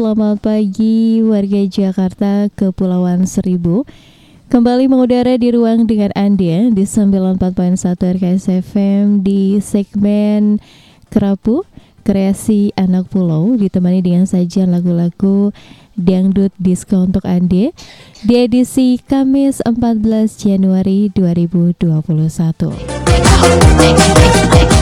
Selamat pagi warga Jakarta Kepulauan Seribu Kembali mengudara di ruang dengan Anda di 94.1 RKS FM di segmen Kerapu Kreasi Anak Pulau ditemani dengan sajian lagu-lagu dangdut disco untuk Anda di edisi Kamis 14 Januari 2021.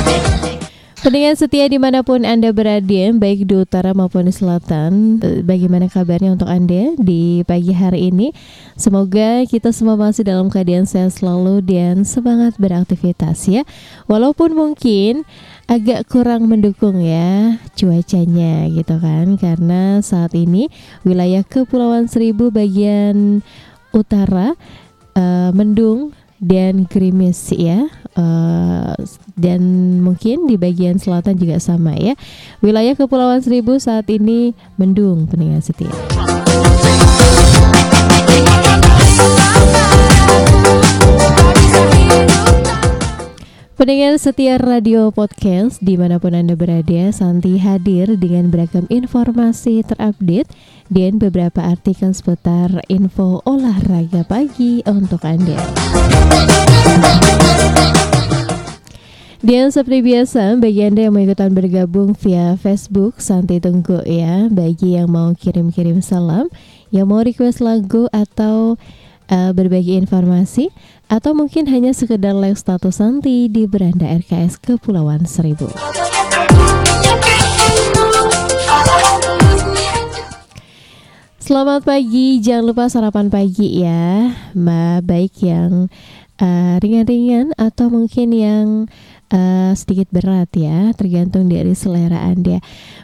Pendengar setia di mana pun Anda berada, baik di utara maupun di selatan, eh, bagaimana kabarnya untuk Anda di pagi hari ini? Semoga kita semua masih dalam keadaan sehat selalu dan semangat beraktivitas ya. Walaupun mungkin agak kurang mendukung ya cuacanya gitu kan, karena saat ini wilayah Kepulauan Seribu bagian utara uh, mendung dan gerimis ya. Uh, dan mungkin di bagian selatan juga sama ya. Wilayah kepulauan seribu saat ini mendung pendengar setia Pendengar setia radio podcast di mana pun Anda berada, Santi hadir dengan beragam informasi terupdate dan beberapa artikel seputar info olahraga pagi untuk Anda. Dan seperti biasa, bagi Anda yang mau ikutan bergabung via Facebook, Santi tunggu ya. Bagi yang mau kirim-kirim salam, yang mau request lagu atau uh, berbagi informasi atau mungkin hanya sekedar like status Santi di beranda RKS Kepulauan Seribu. Selamat pagi, jangan lupa sarapan pagi ya, Ma baik yang eh, ringan-ringan uh, atau mungkin yang uh, sedikit berat ya, tergantung dari selera Anda.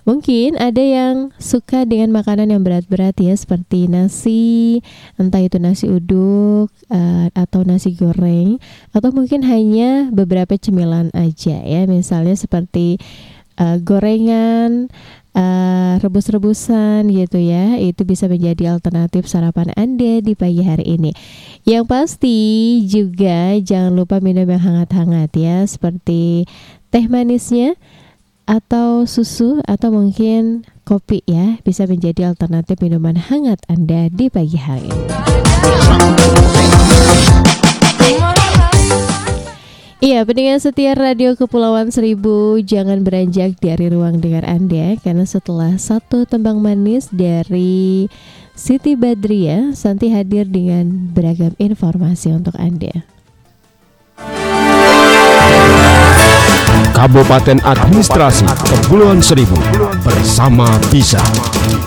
Mungkin ada yang suka dengan makanan yang berat-berat ya, seperti nasi, entah itu nasi uduk uh, atau nasi goreng, atau mungkin hanya beberapa cemilan aja ya, misalnya seperti uh, gorengan uh, rebus-rebusan gitu ya itu bisa menjadi alternatif sarapan Anda di pagi hari ini yang pasti juga jangan lupa minum yang hangat-hangat ya seperti teh manisnya atau susu atau mungkin kopi ya bisa menjadi alternatif minuman hangat Anda di pagi hari ini. Iya, pendengar setia Radio Kepulauan Seribu, jangan beranjak dari ruang dengar Anda karena setelah satu tembang manis dari Siti Badria, Santi hadir dengan beragam informasi untuk Anda. Kabupaten Administrasi Kepulauan Seribu bersama Bisa. Bisa.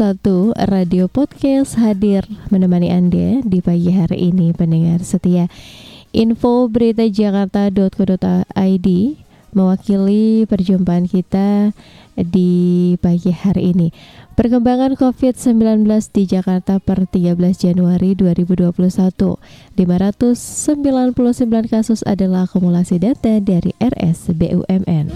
Radio Podcast hadir menemani Anda di pagi hari ini pendengar setia. Info berita jakarta.co.id mewakili perjumpaan kita di pagi hari ini. Perkembangan COVID-19 di Jakarta per 13 Januari 2021. 599 kasus adalah akumulasi data dari RS BUMN.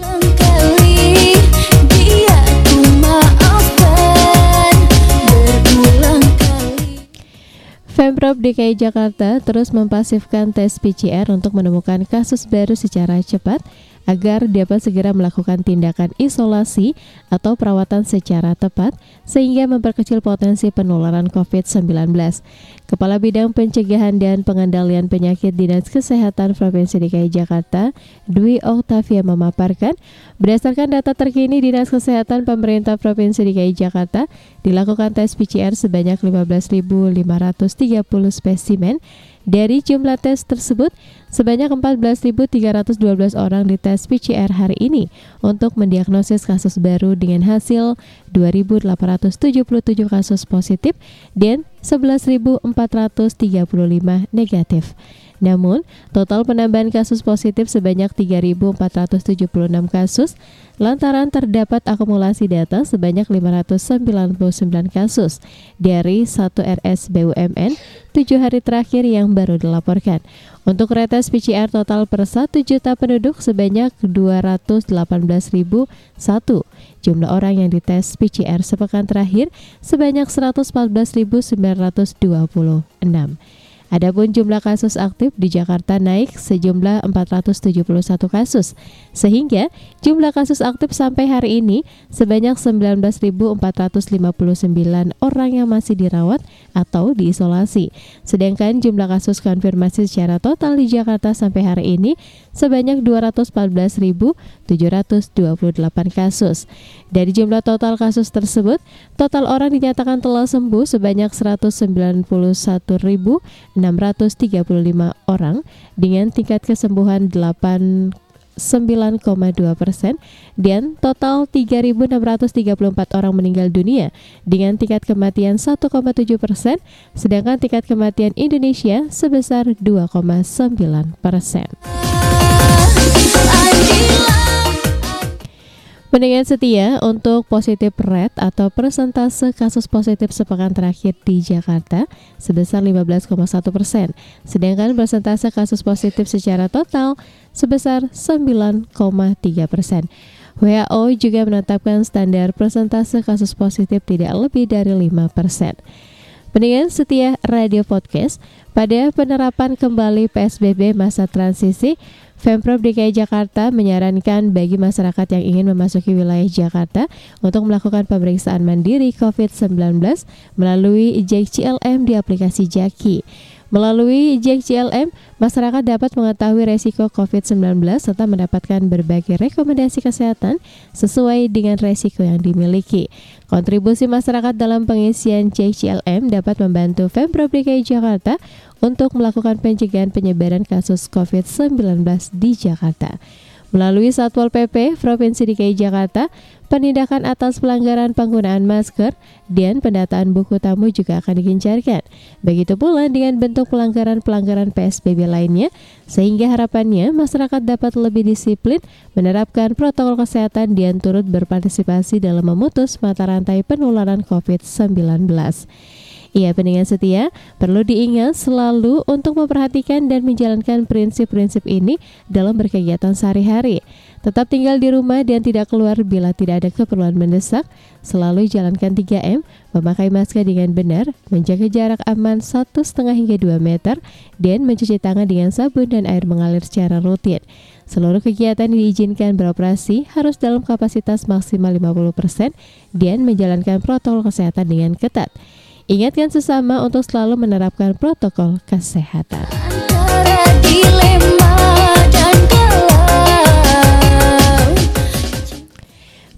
Pemprov DKI Jakarta terus mempasifkan tes PCR untuk menemukan kasus baru secara cepat agar dapat segera melakukan tindakan isolasi atau perawatan secara tepat sehingga memperkecil potensi penularan COVID-19. Kepala Bidang Pencegahan dan Pengendalian Penyakit Dinas Kesehatan Provinsi DKI Jakarta, Dwi Oktavia memaparkan, berdasarkan data terkini Dinas Kesehatan Pemerintah Provinsi DKI Jakarta, dilakukan tes PCR sebanyak 15.530 spesimen dari jumlah tes tersebut, sebanyak 14.312 orang dites PCR hari ini untuk mendiagnosis kasus baru dengan hasil 2.877 kasus positif dan 11.435 negatif. Namun, total penambahan kasus positif sebanyak 3.476 kasus lantaran terdapat akumulasi data sebanyak 599 kasus dari satu RS BUMN tujuh hari terakhir yang baru dilaporkan. Untuk retes PCR total per 1 juta penduduk sebanyak 218.001. Jumlah orang yang dites PCR sepekan terakhir sebanyak 114.926. Adapun jumlah kasus aktif di Jakarta naik sejumlah 471 kasus, sehingga jumlah kasus aktif sampai hari ini sebanyak 19.459 orang yang masih dirawat atau diisolasi. Sedangkan jumlah kasus konfirmasi secara total di Jakarta sampai hari ini sebanyak 214.728 kasus. Dari jumlah total kasus tersebut, total orang dinyatakan telah sembuh sebanyak 191.000 635 orang dengan tingkat kesembuhan 8 9,2 persen dan total 3.634 orang meninggal dunia dengan tingkat kematian 1,7 persen sedangkan tingkat kematian Indonesia sebesar 2,9 persen. Pendengar setia untuk positif rate atau persentase kasus positif sepekan terakhir di Jakarta sebesar 15,1 persen, sedangkan persentase kasus positif secara total sebesar 9,3 persen. WHO juga menetapkan standar persentase kasus positif tidak lebih dari 5 persen. Pendengar setia Radio Podcast, pada penerapan kembali PSBB masa transisi, Pemprov DKI Jakarta menyarankan bagi masyarakat yang ingin memasuki wilayah Jakarta untuk melakukan pemeriksaan mandiri COVID-19 melalui JCLM di aplikasi Jaki. Melalui Jack CLM, masyarakat dapat mengetahui resiko COVID-19 serta mendapatkan berbagai rekomendasi kesehatan sesuai dengan resiko yang dimiliki. Kontribusi masyarakat dalam pengisian Jack CLM dapat membantu Pemprov DKI Jakarta untuk melakukan pencegahan penyebaran kasus COVID-19 di Jakarta. Melalui Satpol PP Provinsi DKI Jakarta, penindakan atas pelanggaran penggunaan masker dan pendataan buku tamu juga akan digencarkan. Begitu pula dengan bentuk pelanggaran-pelanggaran PSBB lainnya, sehingga harapannya masyarakat dapat lebih disiplin menerapkan protokol kesehatan dan turut berpartisipasi dalam memutus mata rantai penularan COVID-19. Iya pendengar setia, perlu diingat selalu untuk memperhatikan dan menjalankan prinsip-prinsip ini dalam berkegiatan sehari-hari. Tetap tinggal di rumah dan tidak keluar bila tidak ada keperluan mendesak. Selalu jalankan 3M, memakai masker dengan benar, menjaga jarak aman 1,5 hingga 2 meter, dan mencuci tangan dengan sabun dan air mengalir secara rutin. Seluruh kegiatan yang diizinkan beroperasi harus dalam kapasitas maksimal 50% dan menjalankan protokol kesehatan dengan ketat. Ingatkan sesama untuk selalu menerapkan protokol kesehatan.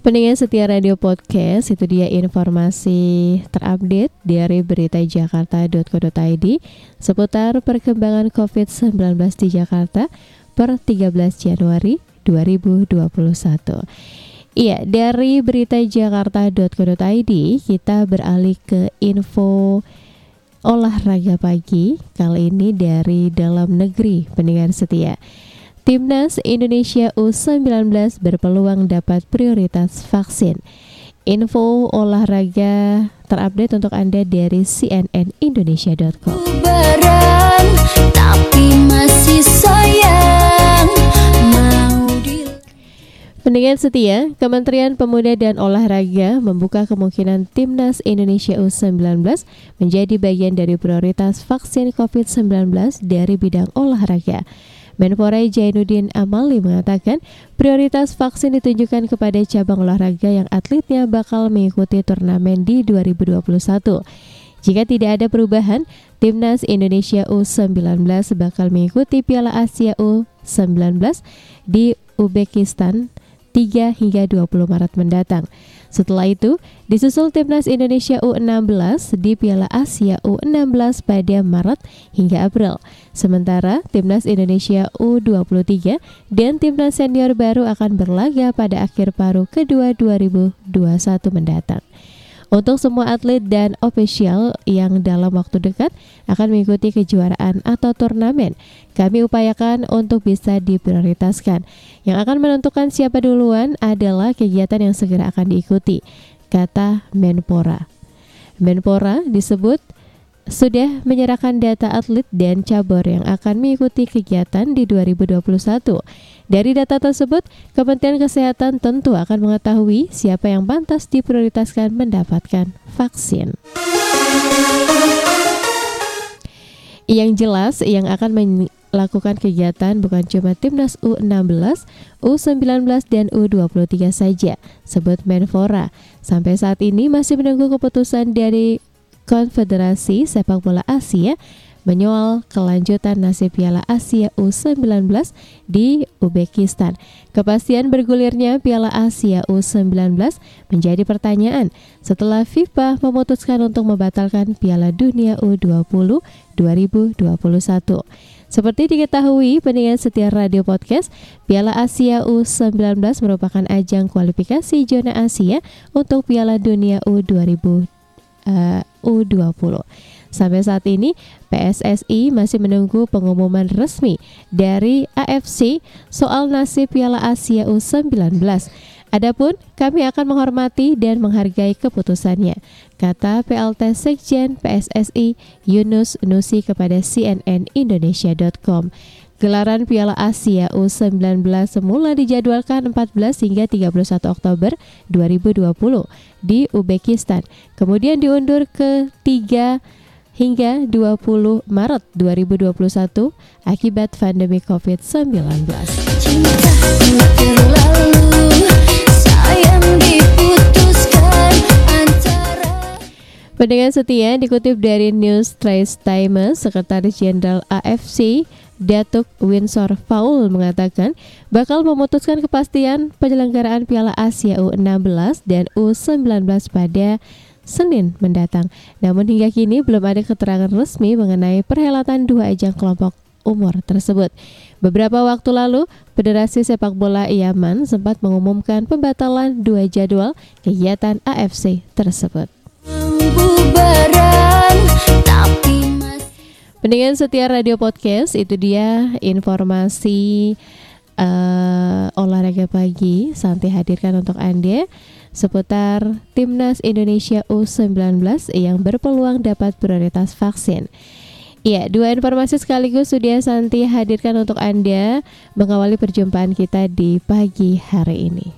Pendengar setia radio podcast itu dia informasi terupdate dari berita jakarta.co.id seputar perkembangan COVID-19 di Jakarta per 13 Januari 2021. Iya, dari berita jakarta.co.id kita beralih ke info olahraga pagi kali ini dari dalam negeri pendengar setia. Timnas Indonesia U19 berpeluang dapat prioritas vaksin. Info olahraga terupdate untuk Anda dari cnnindonesia.com. tapi masih sayang Pendengar setia, Kementerian Pemuda dan Olahraga membuka kemungkinan Timnas Indonesia U19 menjadi bagian dari prioritas vaksin COVID-19 dari bidang olahraga. Menpora Jainuddin Amali mengatakan prioritas vaksin ditunjukkan kepada cabang olahraga yang atletnya bakal mengikuti turnamen di 2021. Jika tidak ada perubahan, Timnas Indonesia U19 bakal mengikuti Piala Asia U19 di Uzbekistan 3 hingga 20 Maret mendatang. Setelah itu, disusul Timnas Indonesia U16 di Piala Asia U16 pada Maret hingga April. Sementara Timnas Indonesia U23 dan Timnas Senior baru akan berlaga pada akhir paruh kedua 2021 mendatang. Untuk semua atlet dan ofisial yang dalam waktu dekat akan mengikuti kejuaraan atau turnamen, kami upayakan untuk bisa diprioritaskan. Yang akan menentukan siapa duluan adalah kegiatan yang segera akan diikuti, kata Menpora. Menpora disebut sudah menyerahkan data atlet dan cabur yang akan mengikuti kegiatan di 2021. Dari data tersebut, Kementerian Kesehatan tentu akan mengetahui siapa yang pantas diprioritaskan mendapatkan vaksin. Yang jelas, yang akan melakukan kegiatan bukan cuma timnas U16, U19 dan U23 saja, sebut Menpora. Sampai saat ini masih menunggu keputusan dari Konfederasi Sepak Bola Asia menyoal kelanjutan nasib Piala Asia U19 di Uzbekistan. Kepastian bergulirnya Piala Asia U19 menjadi pertanyaan setelah FIFA memutuskan untuk membatalkan Piala Dunia U20 2021. Seperti diketahui pendengar setia radio podcast, Piala Asia U19 merupakan ajang kualifikasi zona Asia untuk Piala Dunia U20 uh, U20. Sampai saat ini PSSI masih menunggu pengumuman resmi dari AFC soal nasib Piala Asia U19. Adapun kami akan menghormati dan menghargai keputusannya, kata PLT Sekjen PSSI Yunus Nusi kepada cnnindonesia.com. Gelaran Piala Asia U19 semula dijadwalkan 14 hingga 31 Oktober 2020 di Uzbekistan, kemudian diundur ke 3 hingga 20 Maret 2021 akibat pandemi COVID-19. Pendengar setia dikutip dari News Trace Times, Sekretaris Jenderal AFC Datuk Windsor Paul mengatakan bakal memutuskan kepastian penyelenggaraan Piala Asia U16 dan U19 pada Senin mendatang. Namun hingga kini belum ada keterangan resmi mengenai perhelatan dua ajang kelompok umur tersebut. Beberapa waktu lalu, Federasi Sepak Bola Yaman sempat mengumumkan pembatalan dua jadwal kegiatan AFC tersebut. Bubaran, tapi Pendengar setia radio podcast itu dia informasi uh, olahraga pagi Santi hadirkan untuk Anda seputar Timnas Indonesia U19 yang berpeluang dapat prioritas vaksin. Ya, dua informasi sekaligus sudah Santi hadirkan untuk Anda mengawali perjumpaan kita di pagi hari ini.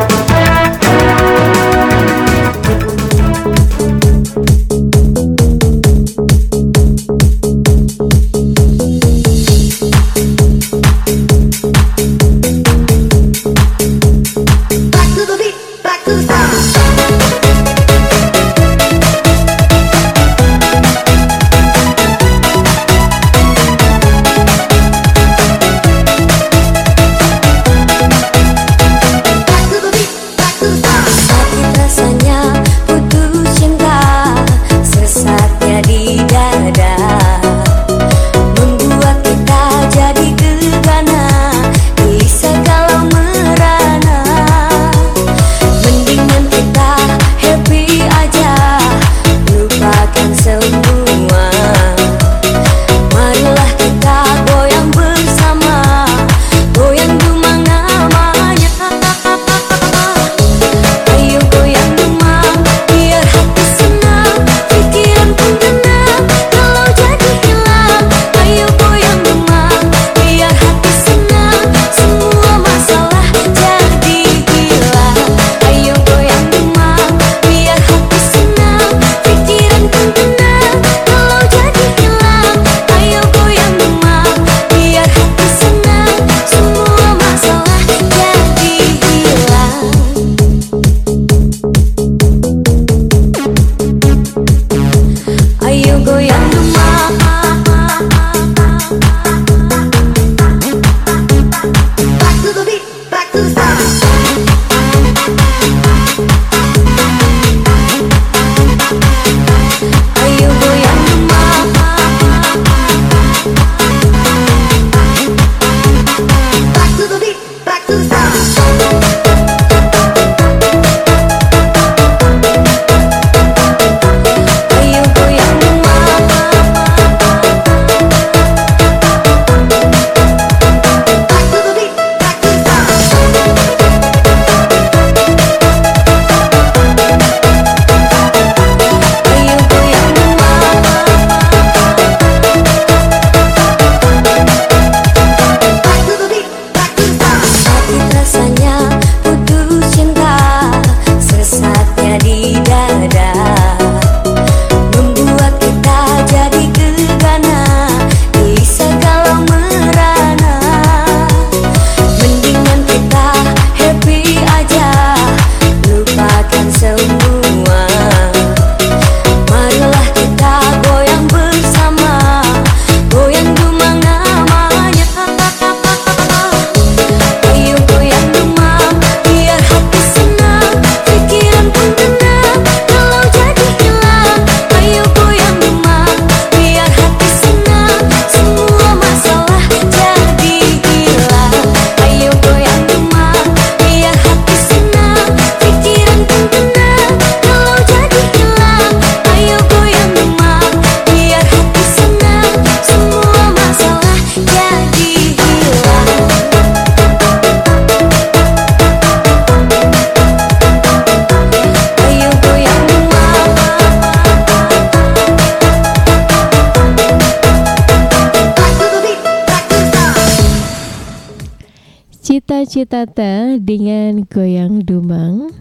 Cita-cita dengan goyang dumang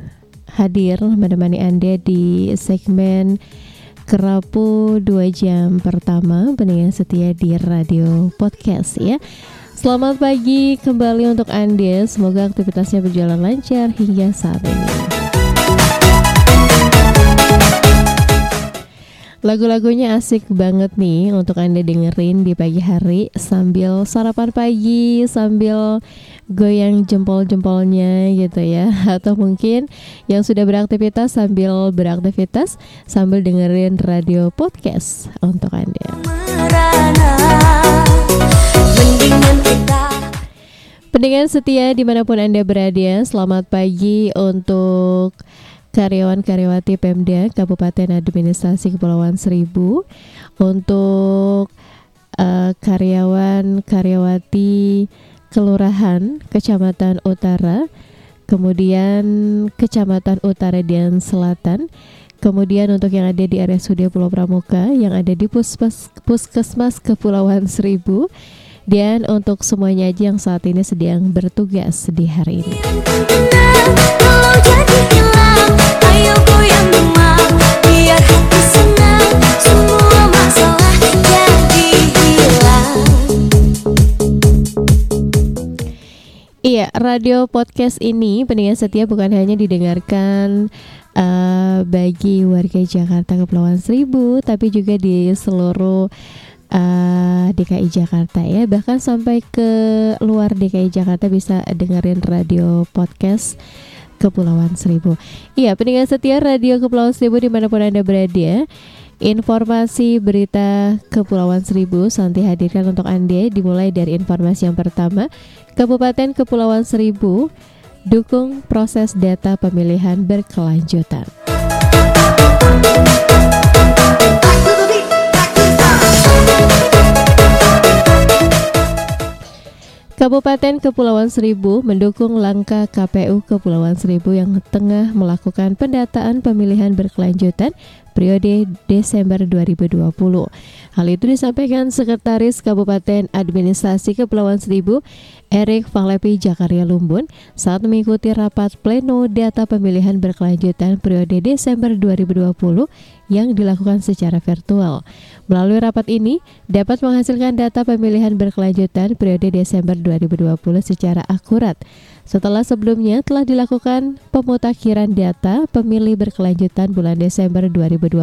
hadir menemani Anda di segmen Kerapu 2 jam pertama pendengar setia di radio podcast ya. Selamat pagi kembali untuk Anda. Semoga aktivitasnya berjalan lancar hingga saat ini. Lagu-lagunya asik banget nih untuk Anda dengerin di pagi hari sambil sarapan pagi, sambil goyang jempol-jempolnya gitu ya. Atau mungkin yang sudah beraktivitas sambil beraktivitas sambil dengerin radio podcast untuk Anda. Pendengar setia di mana pun Anda berada, selamat pagi untuk karyawan karyawati Pemda Kabupaten Administrasi Kepulauan Seribu. Untuk uh, karyawan karyawati Kelurahan Kecamatan Utara, kemudian Kecamatan Utara dan Selatan, kemudian untuk yang ada di RSUD Pulau Pramuka, yang ada di Puskes, Puskesmas Kepulauan Seribu, dan untuk semuanya aja yang saat ini sedang bertugas di hari ini. Iya, radio podcast ini pendengar setia bukan hanya didengarkan uh, bagi warga Jakarta Kepulauan Seribu, tapi juga di seluruh uh, eh, DKI Jakarta ya. Bahkan sampai ke luar DKI Jakarta bisa dengerin radio podcast Kepulauan Seribu. Iya, pendengar setia radio Kepulauan Seribu di mana pun anda berada. Informasi berita Kepulauan Seribu Santi hadirkan untuk Anda dimulai dari informasi yang pertama Kabupaten Kepulauan Seribu dukung proses data pemilihan berkelanjutan. Kabupaten Kepulauan Seribu mendukung langkah KPU Kepulauan Seribu yang tengah melakukan pendataan pemilihan berkelanjutan periode Desember 2020. Hal itu disampaikan Sekretaris Kabupaten Administrasi Kepulauan Seribu Erik Falepi Jakaria Lumbun saat mengikuti rapat pleno data pemilihan berkelanjutan periode Desember 2020 yang dilakukan secara virtual. Melalui rapat ini dapat menghasilkan data pemilihan berkelanjutan periode Desember 2020 secara akurat. Setelah sebelumnya telah dilakukan pemutakhiran data pemilih berkelanjutan bulan Desember 2020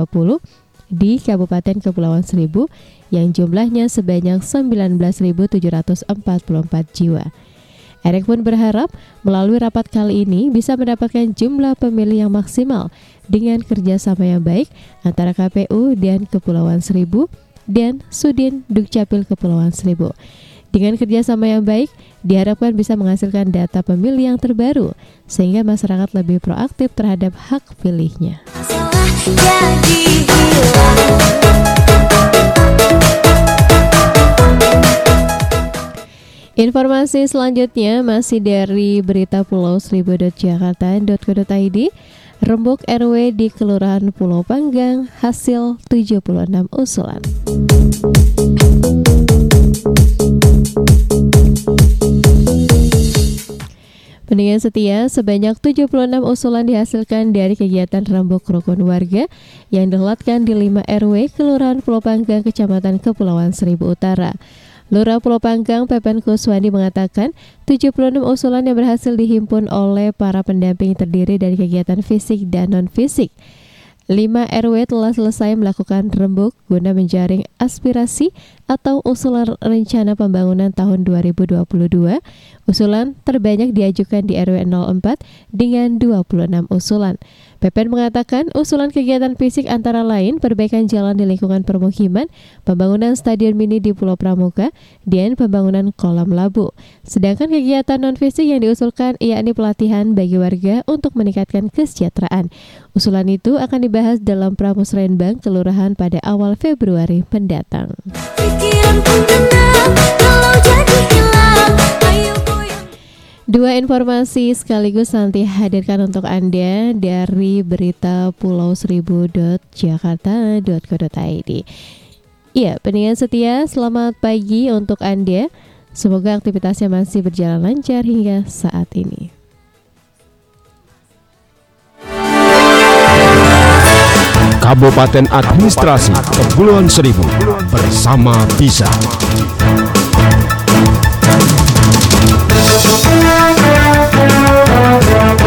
di Kabupaten Kepulauan Seribu yang jumlahnya sebanyak 19.744 jiwa. Erik pun berharap melalui rapat kali ini bisa mendapatkan jumlah pemilih yang maksimal dengan kerjasama yang baik antara KPU dan Kepulauan Seribu dan Sudin Dukcapil Kepulauan Seribu. Dengan kerjasama yang baik, diharapkan bisa menghasilkan data pemilih yang terbaru, sehingga masyarakat lebih proaktif terhadap hak pilihnya. Informasi selanjutnya masih dari berita Pulau Seribu.jakarta.co.id Rembuk RW di Kelurahan Pulau Panggang hasil 76 usulan. Pendengar setia, sebanyak 76 usulan dihasilkan dari kegiatan rembuk rukun warga yang dihelatkan di 5 RW Kelurahan Pulau Panggang, Kecamatan Kepulauan Seribu Utara. Lurah Pulau Panggang Pepen Kuswandi mengatakan 76 usulan yang berhasil dihimpun oleh para pendamping terdiri dari kegiatan fisik dan non-fisik. 5 RW telah selesai melakukan rembuk guna menjaring aspirasi atau usulan rencana pembangunan tahun 2022. Usulan terbanyak diajukan di RW 04 dengan 26 usulan. Pepen mengatakan usulan kegiatan fisik antara lain perbaikan jalan di lingkungan permukiman, pembangunan stadion mini di Pulau Pramuka, dan pembangunan kolam labu. Sedangkan kegiatan non-fisik yang diusulkan yakni pelatihan bagi warga untuk meningkatkan kesejahteraan. Usulan itu akan dibahas dalam Pramusrenbang Kelurahan pada awal Februari mendatang. Dua informasi sekaligus nanti hadirkan untuk Anda dari berita Pulau Seribu.jakarta.co.id. Iya, pendengar setia, selamat pagi untuk Anda. Semoga aktivitasnya masih berjalan lancar hingga saat ini. Kabupaten Administrasi Kepulauan Seribu bersama Bisa. Thank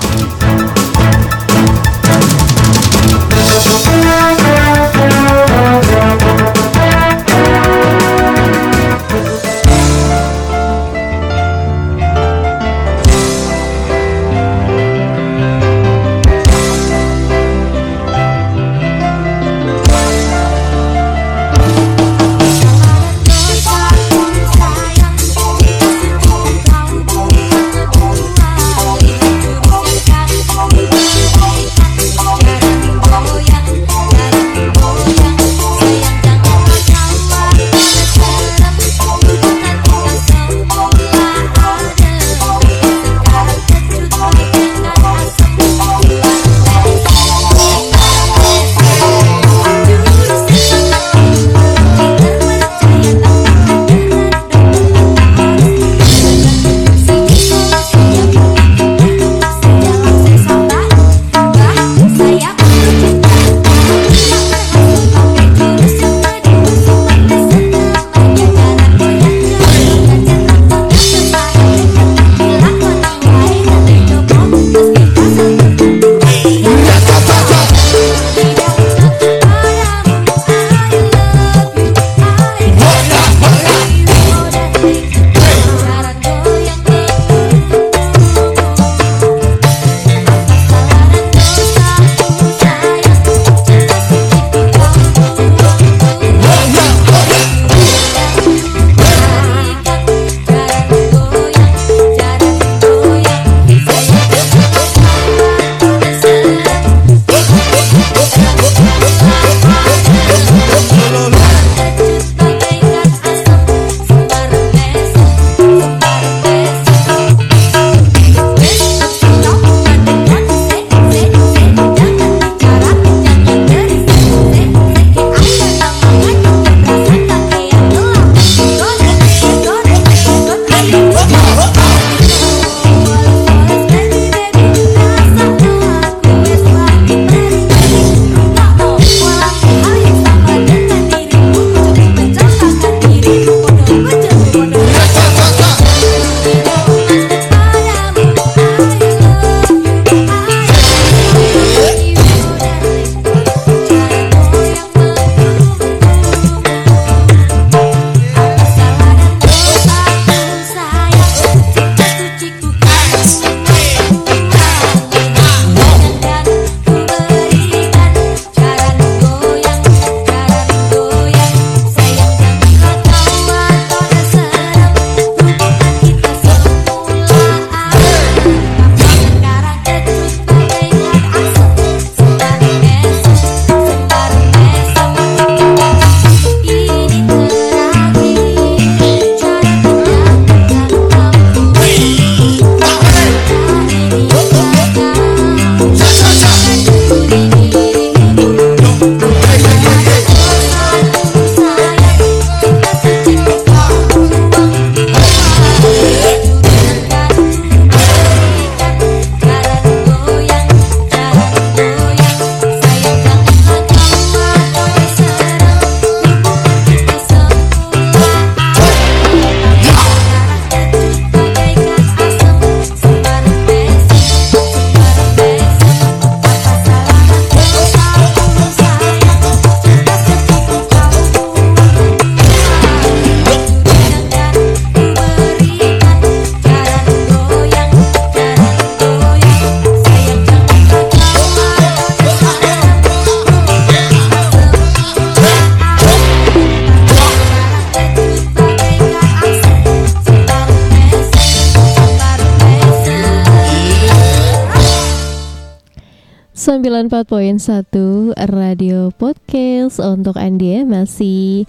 94.1 Radio Podcast untuk Anda masih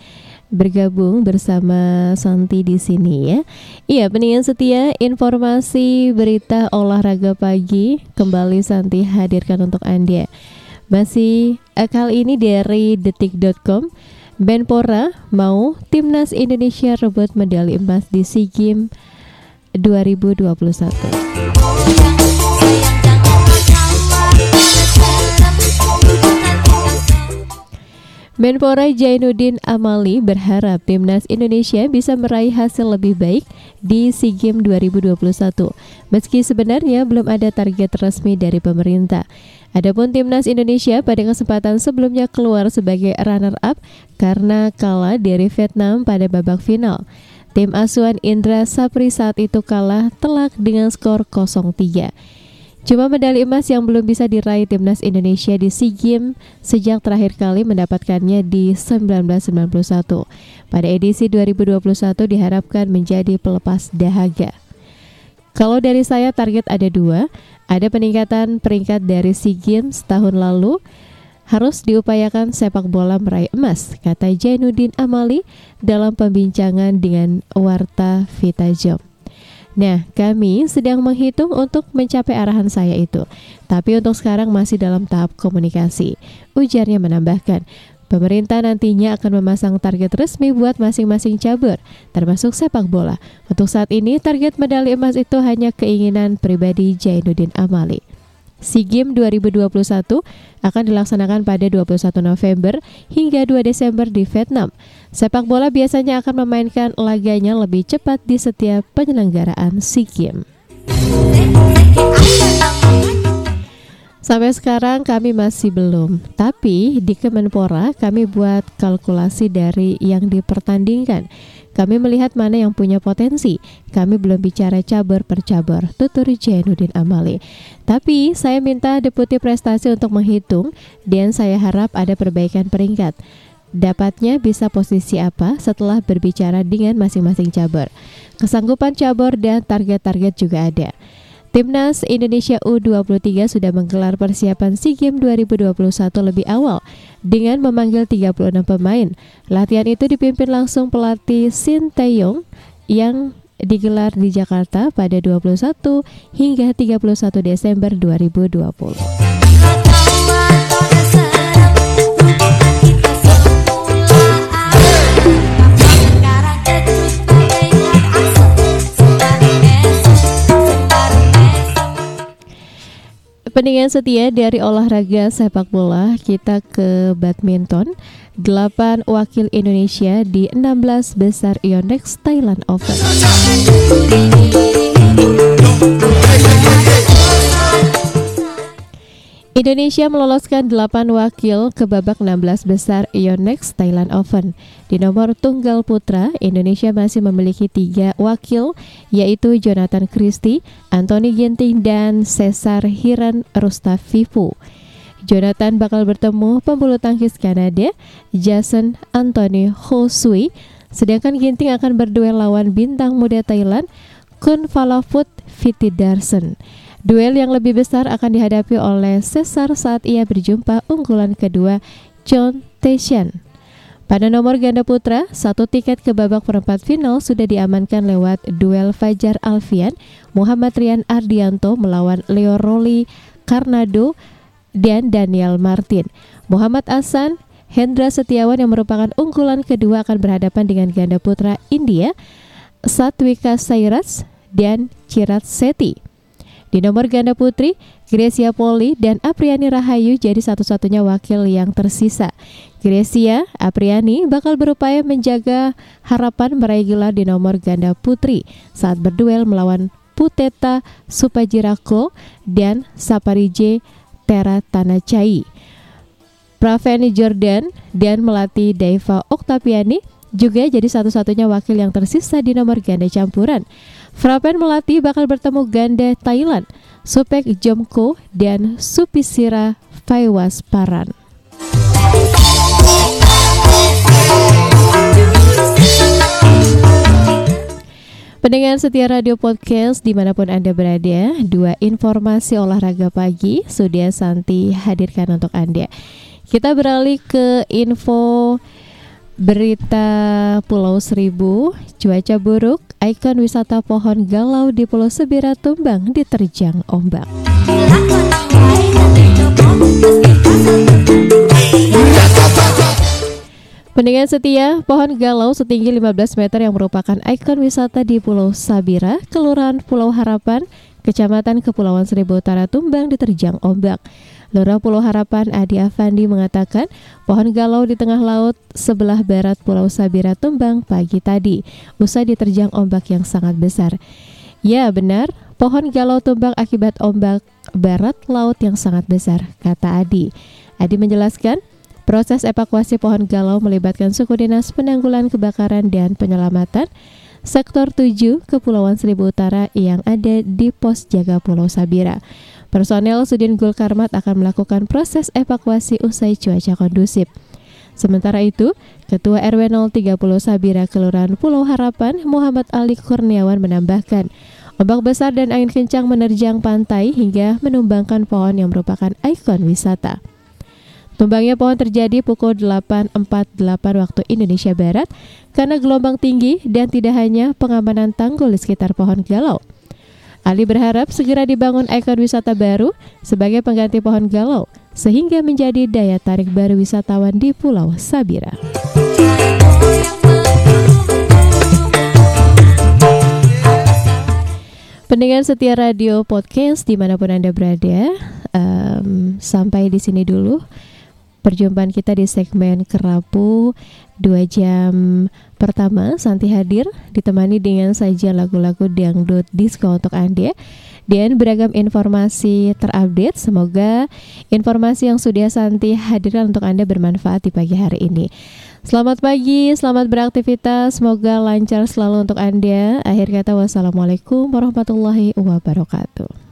bergabung bersama Santi di sini ya. Iya, peningan setia informasi berita olahraga pagi kembali Santi hadirkan untuk Anda. Masih eh, kali ini dari detik.com Benpora mau timnas Indonesia rebut medali emas di SEA Games 2021. Menpora Jainuddin Amali berharap timnas Indonesia bisa meraih hasil lebih baik di SEA Games 2021. Meski sebenarnya belum ada target resmi dari pemerintah. Adapun timnas Indonesia pada kesempatan sebelumnya keluar sebagai runner-up karena kalah dari Vietnam pada babak final. Tim asuhan Indra Sapri saat itu kalah telak dengan skor 0-3. Cuma medali emas yang belum bisa diraih timnas Indonesia di SEA Games sejak terakhir kali mendapatkannya di 1991. Pada edisi 2021 diharapkan menjadi pelepas dahaga. Kalau dari saya target ada dua, ada peningkatan peringkat dari SEA Games tahun lalu, harus diupayakan sepak bola meraih emas, kata Jainuddin Amali dalam pembincangan dengan Warta Vita Jom. Nah, kami sedang menghitung untuk mencapai arahan saya itu. Tapi untuk sekarang masih dalam tahap komunikasi. Ujarnya menambahkan, Pemerintah nantinya akan memasang target resmi buat masing-masing cabur, termasuk sepak bola. Untuk saat ini, target medali emas itu hanya keinginan pribadi Jainuddin Amali. SEA Games 2021 akan dilaksanakan pada 21 November hingga 2 Desember di Vietnam. Sepak bola biasanya akan memainkan laganya lebih cepat di setiap penyelenggaraan SEA Games. Sampai sekarang kami masih belum, tapi di Kemenpora kami buat kalkulasi dari yang dipertandingkan. Kami melihat mana yang punya potensi. Kami belum bicara cabur per cabur, tutur Jainuddin Amali. Tapi saya minta deputi prestasi untuk menghitung dan saya harap ada perbaikan peringkat. Dapatnya bisa posisi apa setelah berbicara dengan masing-masing cabur. Kesanggupan cabur dan target-target juga ada. Timnas Indonesia U23 sudah menggelar persiapan SEA Games 2021 lebih awal dengan memanggil 36 pemain. Latihan itu dipimpin langsung pelatih Shin Taeyong yang digelar di Jakarta pada 21 hingga 31 Desember 2020. Pendingan setia dari olahraga sepak bola kita ke badminton. 8 wakil Indonesia di 16 besar Yonex Thailand Open. Indonesia meloloskan 8 wakil ke babak 16 besar Yonex Thailand Open. Di nomor tunggal putra, Indonesia masih memiliki tiga wakil, yaitu Jonathan Christie, Anthony Ginting, dan Cesar Hiran Rustavivu. Jonathan bakal bertemu pembulu tangkis Kanada, Jason Anthony Ho Sui, sedangkan Ginting akan berduel lawan bintang muda Thailand, Kun Falafut Fitidarsen. Duel yang lebih besar akan dihadapi oleh Cesar saat ia berjumpa unggulan kedua John Tessian. Pada nomor ganda putra, satu tiket ke babak perempat final sudah diamankan lewat duel Fajar Alfian, Muhammad Rian Ardianto melawan Leo Roli Karnado dan Daniel Martin. Muhammad Asan, Hendra Setiawan yang merupakan unggulan kedua akan berhadapan dengan ganda putra India, Satwika Sairas dan Cirat Seti. Di nomor ganda putri, Grecia Poli dan Apriani Rahayu jadi satu-satunya wakil yang tersisa. Grecia Apriani bakal berupaya menjaga harapan meraih gelar di nomor ganda putri saat berduel melawan Puteta Supajirako dan Saparije Tera Tanacai. Praveni Jordan dan melatih Deva Oktaviani juga jadi satu-satunya wakil yang tersisa di nomor ganda campuran. Frapen melatih bakal bertemu ganda Thailand, Supek Jomko dan Supisira Faiwas Paran. Pendengar setia radio podcast di mana pun Anda berada, dua informasi olahraga pagi Sudia Santi hadirkan untuk Anda. Kita beralih ke info berita Pulau Seribu, cuaca buruk, ikon wisata pohon galau di Pulau Sebira tumbang diterjang ombak. Pendengar setia, pohon galau setinggi 15 meter yang merupakan ikon wisata di Pulau Sabira, Kelurahan Pulau Harapan, Kecamatan Kepulauan Seribu Utara Tumbang diterjang ombak. Lurah Pulau Harapan Adi Afandi mengatakan pohon galau di tengah laut sebelah barat Pulau Sabira tumbang pagi tadi, usai diterjang ombak yang sangat besar. Ya benar, pohon galau tumbang akibat ombak barat laut yang sangat besar, kata Adi. Adi menjelaskan, Proses evakuasi pohon galau melibatkan suku dinas penanggulan kebakaran dan penyelamatan Sektor 7 Kepulauan Seribu Utara yang ada di pos jaga Pulau Sabira. Personel Sudin Gul Karmat akan melakukan proses evakuasi usai cuaca kondusif. Sementara itu, Ketua RW 030 Sabira Kelurahan Pulau Harapan Muhammad Ali Kurniawan menambahkan, ombak besar dan angin kencang menerjang pantai hingga menumbangkan pohon yang merupakan ikon wisata. Tumbangnya pohon terjadi pukul 8.48 waktu Indonesia Barat karena gelombang tinggi dan tidak hanya pengamanan tanggul di sekitar pohon galau. Ali berharap segera dibangun ikon wisata baru sebagai pengganti pohon galau sehingga menjadi daya tarik baru wisatawan di Pulau Sabira. Pendengar setia radio podcast di mana pun anda berada, um, sampai di sini dulu perjumpaan kita di segmen Kerapu dua jam pertama Santi hadir ditemani dengan saja lagu-lagu dangdut disco untuk Anda dan beragam informasi terupdate semoga informasi yang sudah Santi hadirkan untuk Anda bermanfaat di pagi hari ini Selamat pagi, selamat beraktivitas, semoga lancar selalu untuk Anda. Akhir kata wassalamualaikum warahmatullahi wabarakatuh.